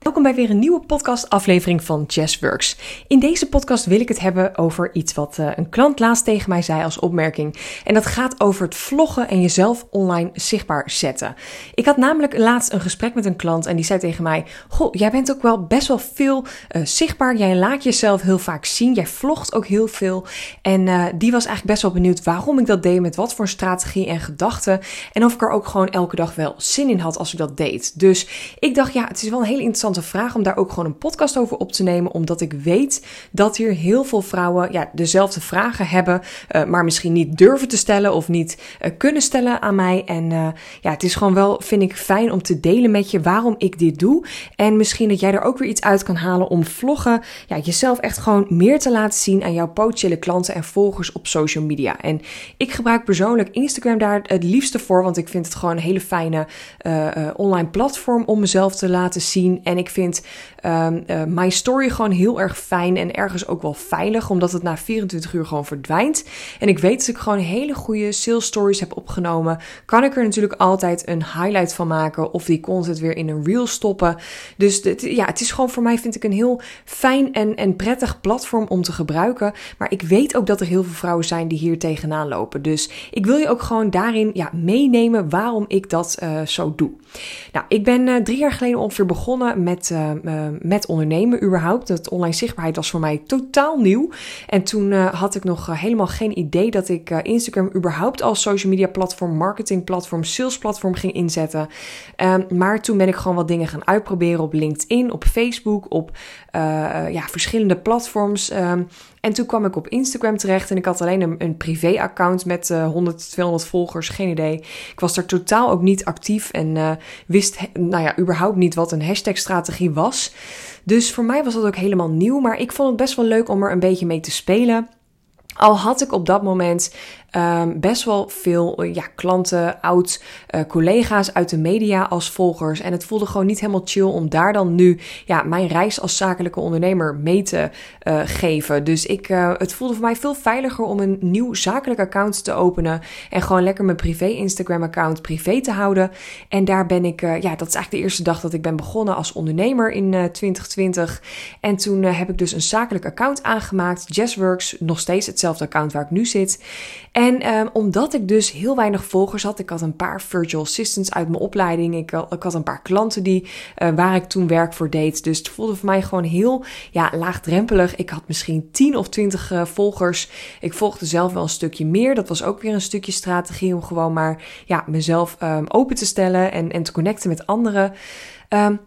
Welkom bij weer een nieuwe podcast-aflevering van Jazzworks. In deze podcast wil ik het hebben over iets wat uh, een klant laatst tegen mij zei als opmerking. En dat gaat over het vloggen en jezelf online zichtbaar zetten. Ik had namelijk laatst een gesprek met een klant en die zei tegen mij: Goh, jij bent ook wel best wel veel uh, zichtbaar. Jij laat jezelf heel vaak zien. Jij vlogt ook heel veel. En uh, die was eigenlijk best wel benieuwd waarom ik dat deed, met wat voor strategie en gedachten. En of ik er ook gewoon elke dag wel zin in had als ik dat deed. Dus ik dacht, ja, het is wel een hele interessante vraag om daar ook gewoon een podcast over op te nemen. Omdat ik weet dat hier heel veel vrouwen ja, dezelfde vragen hebben. Uh, maar misschien niet durven te stellen of niet uh, kunnen stellen aan mij. En uh, ja, het is gewoon wel, vind ik, fijn om te delen met je waarom ik dit doe. En misschien dat jij er ook weer iets uit kan halen om vloggen. Ja, jezelf echt gewoon meer te laten zien aan jouw potentiële klanten en volgers op social media. En ik gebruik persoonlijk Instagram daar het liefste voor. Want ik vind het gewoon een hele fijne online platform om mezelf te laten zien. En ik vind um, uh, My Story gewoon heel erg fijn en ergens ook wel veilig, omdat het na 24 uur gewoon verdwijnt. En ik weet dat ik gewoon hele goede sales stories heb opgenomen. Kan ik er natuurlijk altijd een highlight van maken of die content weer in een reel stoppen. Dus ja, het is gewoon voor mij, vind ik, een heel fijn en, en prettig platform om te gebruiken. Maar ik weet ook dat er heel veel vrouwen zijn die hier tegenaan lopen. Dus ik wil je ook gewoon daarin ja, meenemen waarom ik dat uh, zo doe. Nou, ik ben uh, drie jaar geleden ongeveer begonnen met, uh, uh, met ondernemen überhaupt. Dat online zichtbaarheid was voor mij totaal nieuw. En toen had ik nog helemaal geen idee dat ik Instagram überhaupt als social media platform, marketing platform, sales platform ging inzetten. Ehm, maar toen ben ik gewoon wat dingen gaan uitproberen op LinkedIn, op Facebook, op ja, verschillende platforms. En toen kwam ik op Instagram terecht en ik had alleen een, privé-account met uh, 100, 200 volgers, geen idee. Ik was er totaal ook niet actief en uh, wist, nou ja, überhaupt niet wat een hashtag-strategie was. Dus voor mij was dat ook helemaal nieuw, maar ik vond het best wel leuk om er een beetje mee te spelen. Al had ik op dat moment um, best wel veel ja, klanten, oud uh, collega's uit de media als volgers. En het voelde gewoon niet helemaal chill om daar dan nu ja, mijn reis als zakelijke ondernemer mee te uh, geven. Dus ik, uh, het voelde voor mij veel veiliger om een nieuw zakelijk account te openen. En gewoon lekker mijn privé Instagram account privé te houden. En daar ben ik, ja, dat is eigenlijk de eerste dag dat ik ben begonnen als ondernemer in 2020. En toen heb ik dus een zakelijk account aangemaakt. Jazzworks, nog steeds hetzelfde account waar ik nu zit. Um, omdat ik dus heel weinig volgers had, ik had een paar virtual assistants uit mijn opleiding. Ik, ik had een paar klanten die, uh, waar ik toen werk voor deed. Dus het voelde voor mij gewoon heel ja, laagdrempelig. Ik had misschien 10 of 20 uh, volgers. Ik volgde zelf wel een stukje meer. Dat was ook weer een stukje strategie om gewoon maar ja, mezelf um, open te stellen en, en te connecten met anderen. Um,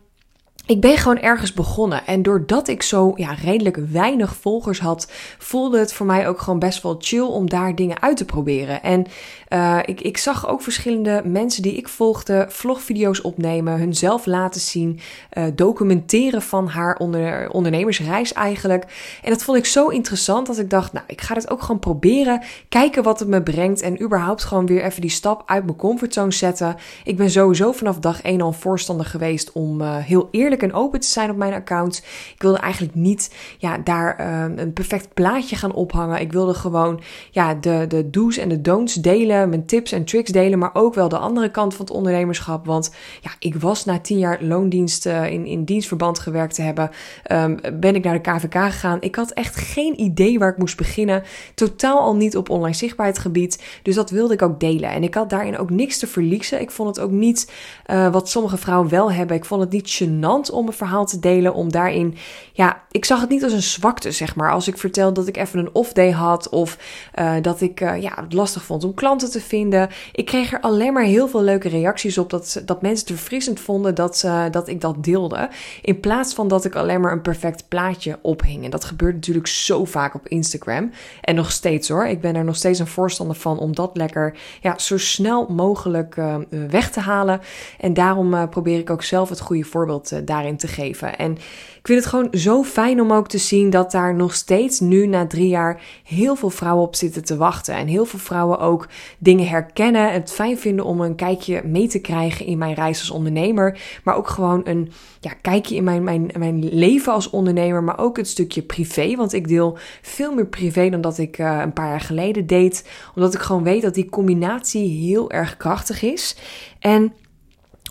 ik ben gewoon ergens begonnen. En doordat ik zo ja, redelijk weinig volgers had, voelde het voor mij ook gewoon best wel chill om daar dingen uit te proberen. En uh, ik, ik zag ook verschillende mensen die ik volgde vlogvideo's opnemen, hunzelf laten zien, uh, documenteren van haar onder, ondernemersreis eigenlijk. En dat vond ik zo interessant dat ik dacht, nou, ik ga het ook gewoon proberen, kijken wat het me brengt en überhaupt gewoon weer even die stap uit mijn comfortzone zetten. Ik ben sowieso vanaf dag 1 al voorstander geweest om uh, heel eerlijk en open te zijn op mijn account. Ik wilde eigenlijk niet ja, daar uh, een perfect plaatje gaan ophangen. Ik wilde gewoon ja, de, de do's en de don'ts delen, mijn tips en tricks delen, maar ook wel de andere kant van het ondernemerschap. Want ja, ik was na tien jaar loondienst uh, in, in dienstverband gewerkt te hebben, um, ben ik naar de KVK gegaan. Ik had echt geen idee waar ik moest beginnen. Totaal al niet op online zichtbaarheidsgebied. Dus dat wilde ik ook delen. En ik had daarin ook niks te verliezen. Ik vond het ook niet uh, wat sommige vrouwen wel hebben. Ik vond het niet gênant om een verhaal te delen, om daarin, ja, ik zag het niet als een zwakte, zeg maar. Als ik vertel dat ik even een off-day had of uh, dat ik, uh, ja, het lastig vond om klanten te vinden. Ik kreeg er alleen maar heel veel leuke reacties op, dat, dat mensen het verfrissend vonden dat, dat ik dat deelde. In plaats van dat ik alleen maar een perfect plaatje ophing. En dat gebeurt natuurlijk zo vaak op Instagram. En nog steeds hoor. Ik ben er nog steeds een voorstander van om dat lekker, ja, zo snel mogelijk weg te halen. En daarom probeer ik ook zelf het goede voorbeeld daarin te geven. En ik vind het gewoon zo fijn om ook te zien dat daar nog steeds nu na drie jaar heel veel vrouwen op zitten te wachten. En heel veel vrouwen ook dingen herkennen. Het fijn vinden om een kijkje mee te krijgen in mijn reis als ondernemer. Maar ook gewoon een ja, kijkje in mijn, mijn, mijn leven als ondernemer. Maar ook een stukje privé. Want ik deel veel meer privé dan dat ik uh, een paar jaar geleden deed. Omdat ik gewoon weet dat die combinatie heel erg krachtig is. En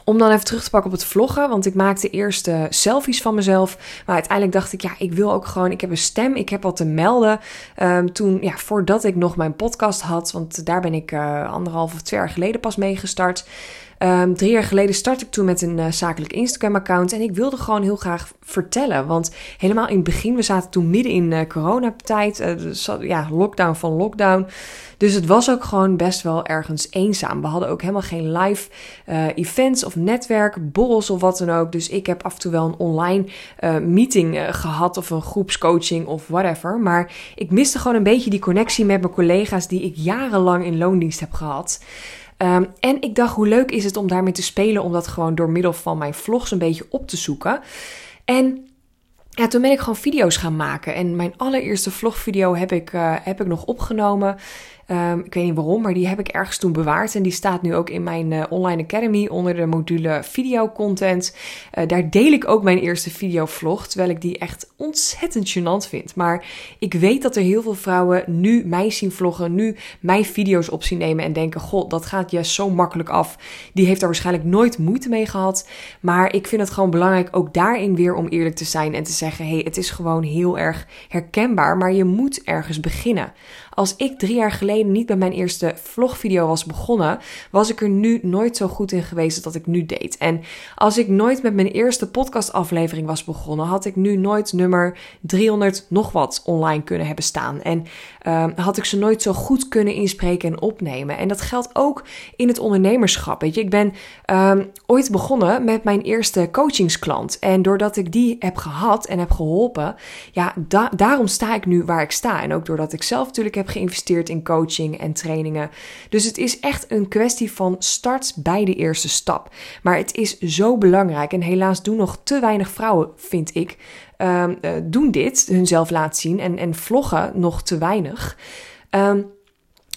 om dan even terug te pakken op het vloggen. Want ik maakte eerst uh, selfies van mezelf. Maar uiteindelijk dacht ik, ja, ik wil ook gewoon. Ik heb een stem, ik heb wat te melden. Um, toen, ja, voordat ik nog mijn podcast had. Want daar ben ik uh, anderhalf of twee jaar geleden pas mee gestart. Um, drie jaar geleden startte ik toen met een uh, zakelijk Instagram-account. En ik wilde gewoon heel graag vertellen. Want helemaal in het begin, we zaten toen midden in uh, coronatijd. Uh, dus, ja, lockdown van lockdown. Dus het was ook gewoon best wel ergens eenzaam. We hadden ook helemaal geen live events of netwerk, borrels of wat dan ook. Dus ik heb af en toe wel een online meeting gehad of een groepscoaching of whatever. Maar ik miste gewoon een beetje die connectie met mijn collega's die ik jarenlang in loondienst heb gehad. Um, en ik dacht, hoe leuk is het om daarmee te spelen, om dat gewoon door middel van mijn vlogs een beetje op te zoeken. En ja, toen ben ik gewoon video's gaan maken. En mijn allereerste vlogvideo heb ik, uh, heb ik nog opgenomen. Um, ik weet niet waarom, maar die heb ik ergens toen bewaard. En die staat nu ook in mijn uh, online academy onder de module video content. Uh, daar deel ik ook mijn eerste videovlog, terwijl ik die echt ontzettend gênant vind. Maar ik weet dat er heel veel vrouwen nu mij zien vloggen, nu mijn video's op zien nemen en denken: God, dat gaat juist zo makkelijk af. Die heeft daar waarschijnlijk nooit moeite mee gehad. Maar ik vind het gewoon belangrijk ook daarin weer om eerlijk te zijn en te zeggen: hey, het is gewoon heel erg herkenbaar, maar je moet ergens beginnen. Als ik drie jaar geleden niet bij mijn eerste vlogvideo was begonnen, was ik er nu nooit zo goed in geweest dat ik nu deed. En als ik nooit met mijn eerste podcastaflevering was begonnen, had ik nu nooit nummer 300 nog wat online kunnen hebben staan. En uh, had ik ze nooit zo goed kunnen inspreken en opnemen. En dat geldt ook in het ondernemerschap. Weet je, ik ben um, ooit begonnen met mijn eerste coachingsklant. En doordat ik die heb gehad en heb geholpen, ja, da daarom sta ik nu waar ik sta. En ook doordat ik zelf natuurlijk heb geïnvesteerd in coaching en trainingen. Dus het is echt een kwestie van start bij de eerste stap. Maar het is zo belangrijk. En helaas doen nog te weinig vrouwen, vind ik, uh, doen dit, hunzelf laten zien en, en vloggen nog te weinig. Um,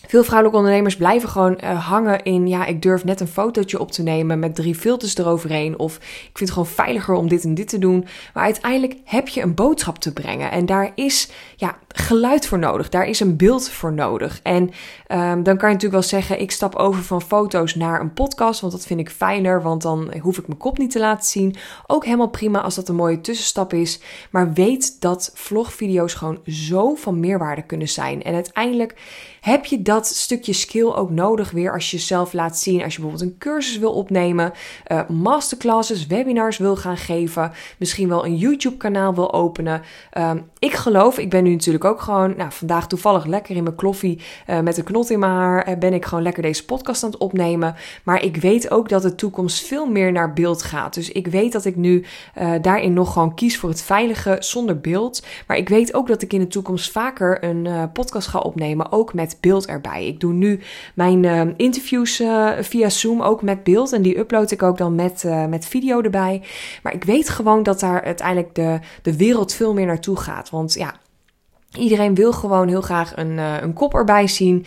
veel vrouwelijke ondernemers blijven gewoon uh, hangen in, ja, ik durf net een fotootje op te nemen met drie filters eroverheen. Of ik vind het gewoon veiliger om dit en dit te doen. Maar uiteindelijk heb je een boodschap te brengen. En daar is, ja, geluid voor nodig. Daar is een beeld voor nodig. En um, dan kan je natuurlijk wel zeggen, ik stap over van foto's naar een podcast. Want dat vind ik fijner, want dan hoef ik mijn kop niet te laten zien. Ook helemaal prima als dat een mooie tussenstap is. Maar weet dat vlogvideo's gewoon zo van meerwaarde kunnen zijn. En uiteindelijk heb je dat stukje skill ook nodig weer als je jezelf laat zien. Als je bijvoorbeeld een cursus wil opnemen, uh, masterclasses, webinars wil gaan geven. Misschien wel een YouTube kanaal wil openen. Um, ik geloof, ik ben nu natuurlijk ook gewoon, nou vandaag toevallig lekker in mijn kloffie uh, met een knot in mijn haar. Uh, ben ik gewoon lekker deze podcast aan het opnemen. Maar ik weet ook dat de toekomst veel meer naar beeld gaat. Dus ik weet dat ik nu daarin nog gewoon kies voor het veilige zonder beeld. Maar ik weet ook dat ik in de toekomst vaker een podcast ga opnemen, ook met beeld erbij. Ik doe nu mijn uh, interviews uh, via Zoom ook met beeld en die upload ik ook dan met, uh, met video erbij. Maar ik weet gewoon dat daar uiteindelijk de, de wereld veel meer naartoe gaat. Want ja, Iedereen wil gewoon heel graag een, een kop erbij zien,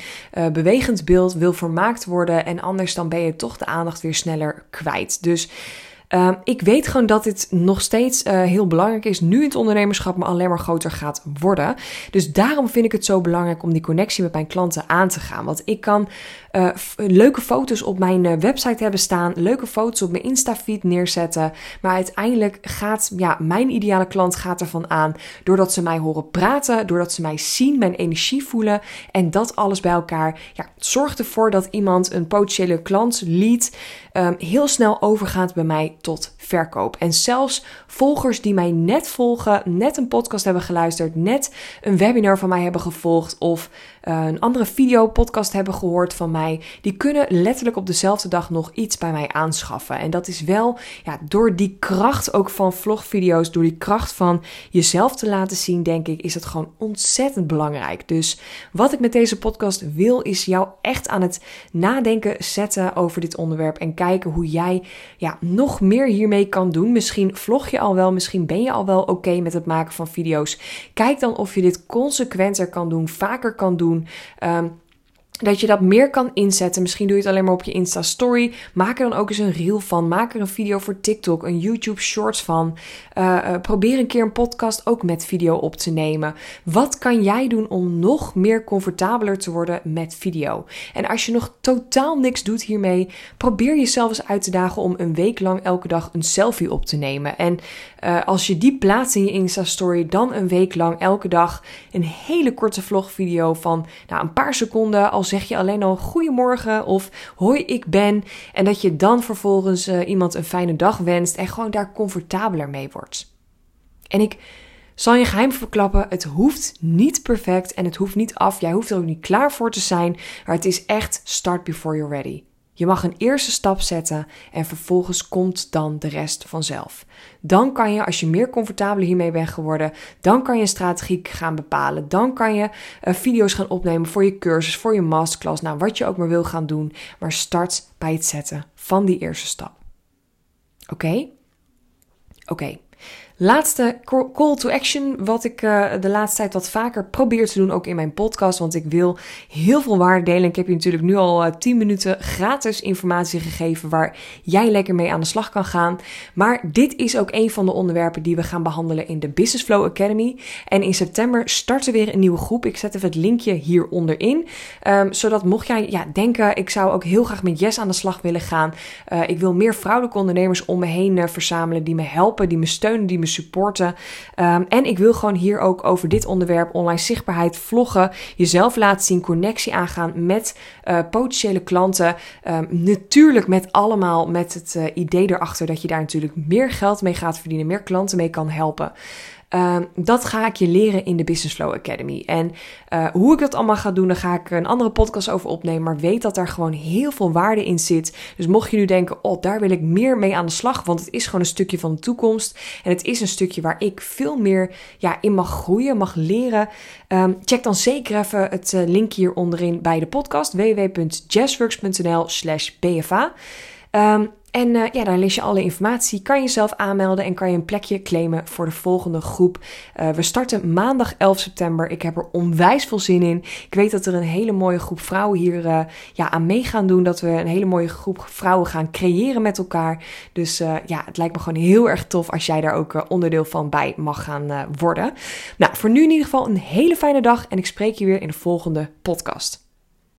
bewegend beeld, wil vermaakt worden en anders dan ben je toch de aandacht weer sneller kwijt. Dus uh, ik weet gewoon dat dit nog steeds uh, heel belangrijk is, nu het ondernemerschap, maar alleen maar groter gaat worden. Dus daarom vind ik het zo belangrijk om die connectie met mijn klanten aan te gaan. Want ik kan uh, leuke foto's op mijn website hebben staan, leuke foto's op mijn Insta-feed neerzetten. Maar uiteindelijk gaat ja, mijn ideale klant gaat ervan aan doordat ze mij horen praten, doordat ze mij zien, mijn energie voelen. En dat alles bij elkaar ja, zorgt ervoor dat iemand, een potentiële klant, lead, um, heel snel overgaat bij mij tot verkoop. En zelfs volgers die mij net volgen, net een podcast hebben geluisterd, net een webinar van mij hebben gevolgd of een andere video podcast hebben gehoord van mij, die kunnen letterlijk op dezelfde dag nog iets bij mij aanschaffen. En dat is wel ja, door die kracht ook van vlogvideo's, door die kracht van jezelf te laten zien, denk ik, is het gewoon ontzettend belangrijk. Dus wat ik met deze podcast wil, is jou echt aan het nadenken zetten over dit onderwerp en kijken hoe jij ja, nog meer hiermee kan doen. Misschien vlog je al wel, misschien ben je al wel oké met het maken van video's. Kijk dan of je dit consequenter kan doen, vaker kan doen. Um, dat je dat meer kan inzetten. Misschien doe je het alleen maar op je Insta Story. Maak er dan ook eens een reel van. Maak er een video voor TikTok, een YouTube Shorts van. Uh, uh, probeer een keer een podcast ook met video op te nemen. Wat kan jij doen om nog meer comfortabeler te worden met video? En als je nog totaal niks doet hiermee, probeer jezelf eens uit te dagen om een week lang elke dag een selfie op te nemen. En uh, als je die plaatst in je Insta Story, dan een week lang elke dag een hele korte vlogvideo van nou, een paar seconden als zeg je alleen al goedemorgen of hoi ik ben. En dat je dan vervolgens uh, iemand een fijne dag wenst en gewoon daar comfortabeler mee wordt. En ik zal je geheim verklappen, het hoeft niet perfect en het hoeft niet af. Jij hoeft er ook niet klaar voor te zijn, maar het is echt start before you're ready. Je mag een eerste stap zetten en vervolgens komt dan de rest vanzelf. Dan kan je, als je meer comfortabel hiermee bent geworden, dan kan je een strategie gaan bepalen. Dan kan je uh, video's gaan opnemen voor je cursus, voor je masterclass, nou wat je ook maar wil gaan doen. Maar start bij het zetten van die eerste stap. Oké? Oké. Laatste call to action, wat ik uh, de laatste tijd wat vaker probeer te doen, ook in mijn podcast. Want ik wil heel veel waarde delen. Ik heb je natuurlijk nu al uh, eh, 10 minuten gratis informatie gegeven waar jij lekker mee aan de slag kan gaan. Maar dit is ook een van de onderwerpen die we gaan behandelen in de Business Flow Academy. En in september start er weer een nieuwe groep. Ik zet even het linkje hieronder in. Um, zodat mocht jij ja, denken, ik zou ook heel graag met Yes aan de slag willen gaan. Uh, ik wil meer vrouwelijke ondernemers om me heen verzamelen die me helpen, die me steunen, die me supporten. Um, en ik wil gewoon hier ook over dit onderwerp online zichtbaarheid, vloggen, jezelf laten zien, connectie aangaan met uh, potentiële klanten. Um, natuurlijk met allemaal met het uh, idee erachter dat je daar natuurlijk meer geld mee gaat verdienen, meer klanten mee kan helpen. Uh, dat ga ik je leren in de Business Flow Academy. En uh, hoe ik dat allemaal ga doen, daar ga ik een andere podcast over opnemen. Maar weet dat daar gewoon heel veel waarde in zit. Dus mocht je nu denken, oh, daar wil ik meer mee aan de slag. Want het is gewoon een stukje van de toekomst. En het is een stukje waar ik veel meer ja, in mag groeien, mag leren. Um, check dan zeker even het uh, link hier onderin bij de podcast. www.jazzworks.nl slash bfa. Um, en uh, ja, daar lees je alle informatie. Kan je jezelf aanmelden en kan je een plekje claimen voor de volgende groep. Uh, we starten maandag 11 september. Ik heb er onwijs veel zin in. Ik weet dat er een hele mooie groep vrouwen hier uh, ja, aan mee gaan doen. Dat we een hele mooie groep vrouwen gaan creëren met elkaar. Dus ja, het lijkt me gewoon heel erg tof als jij daar ook onderdeel van bij mag gaan worden. Nou, voor nu in ieder geval een hele fijne dag en ik spreek je weer in de volgende podcast.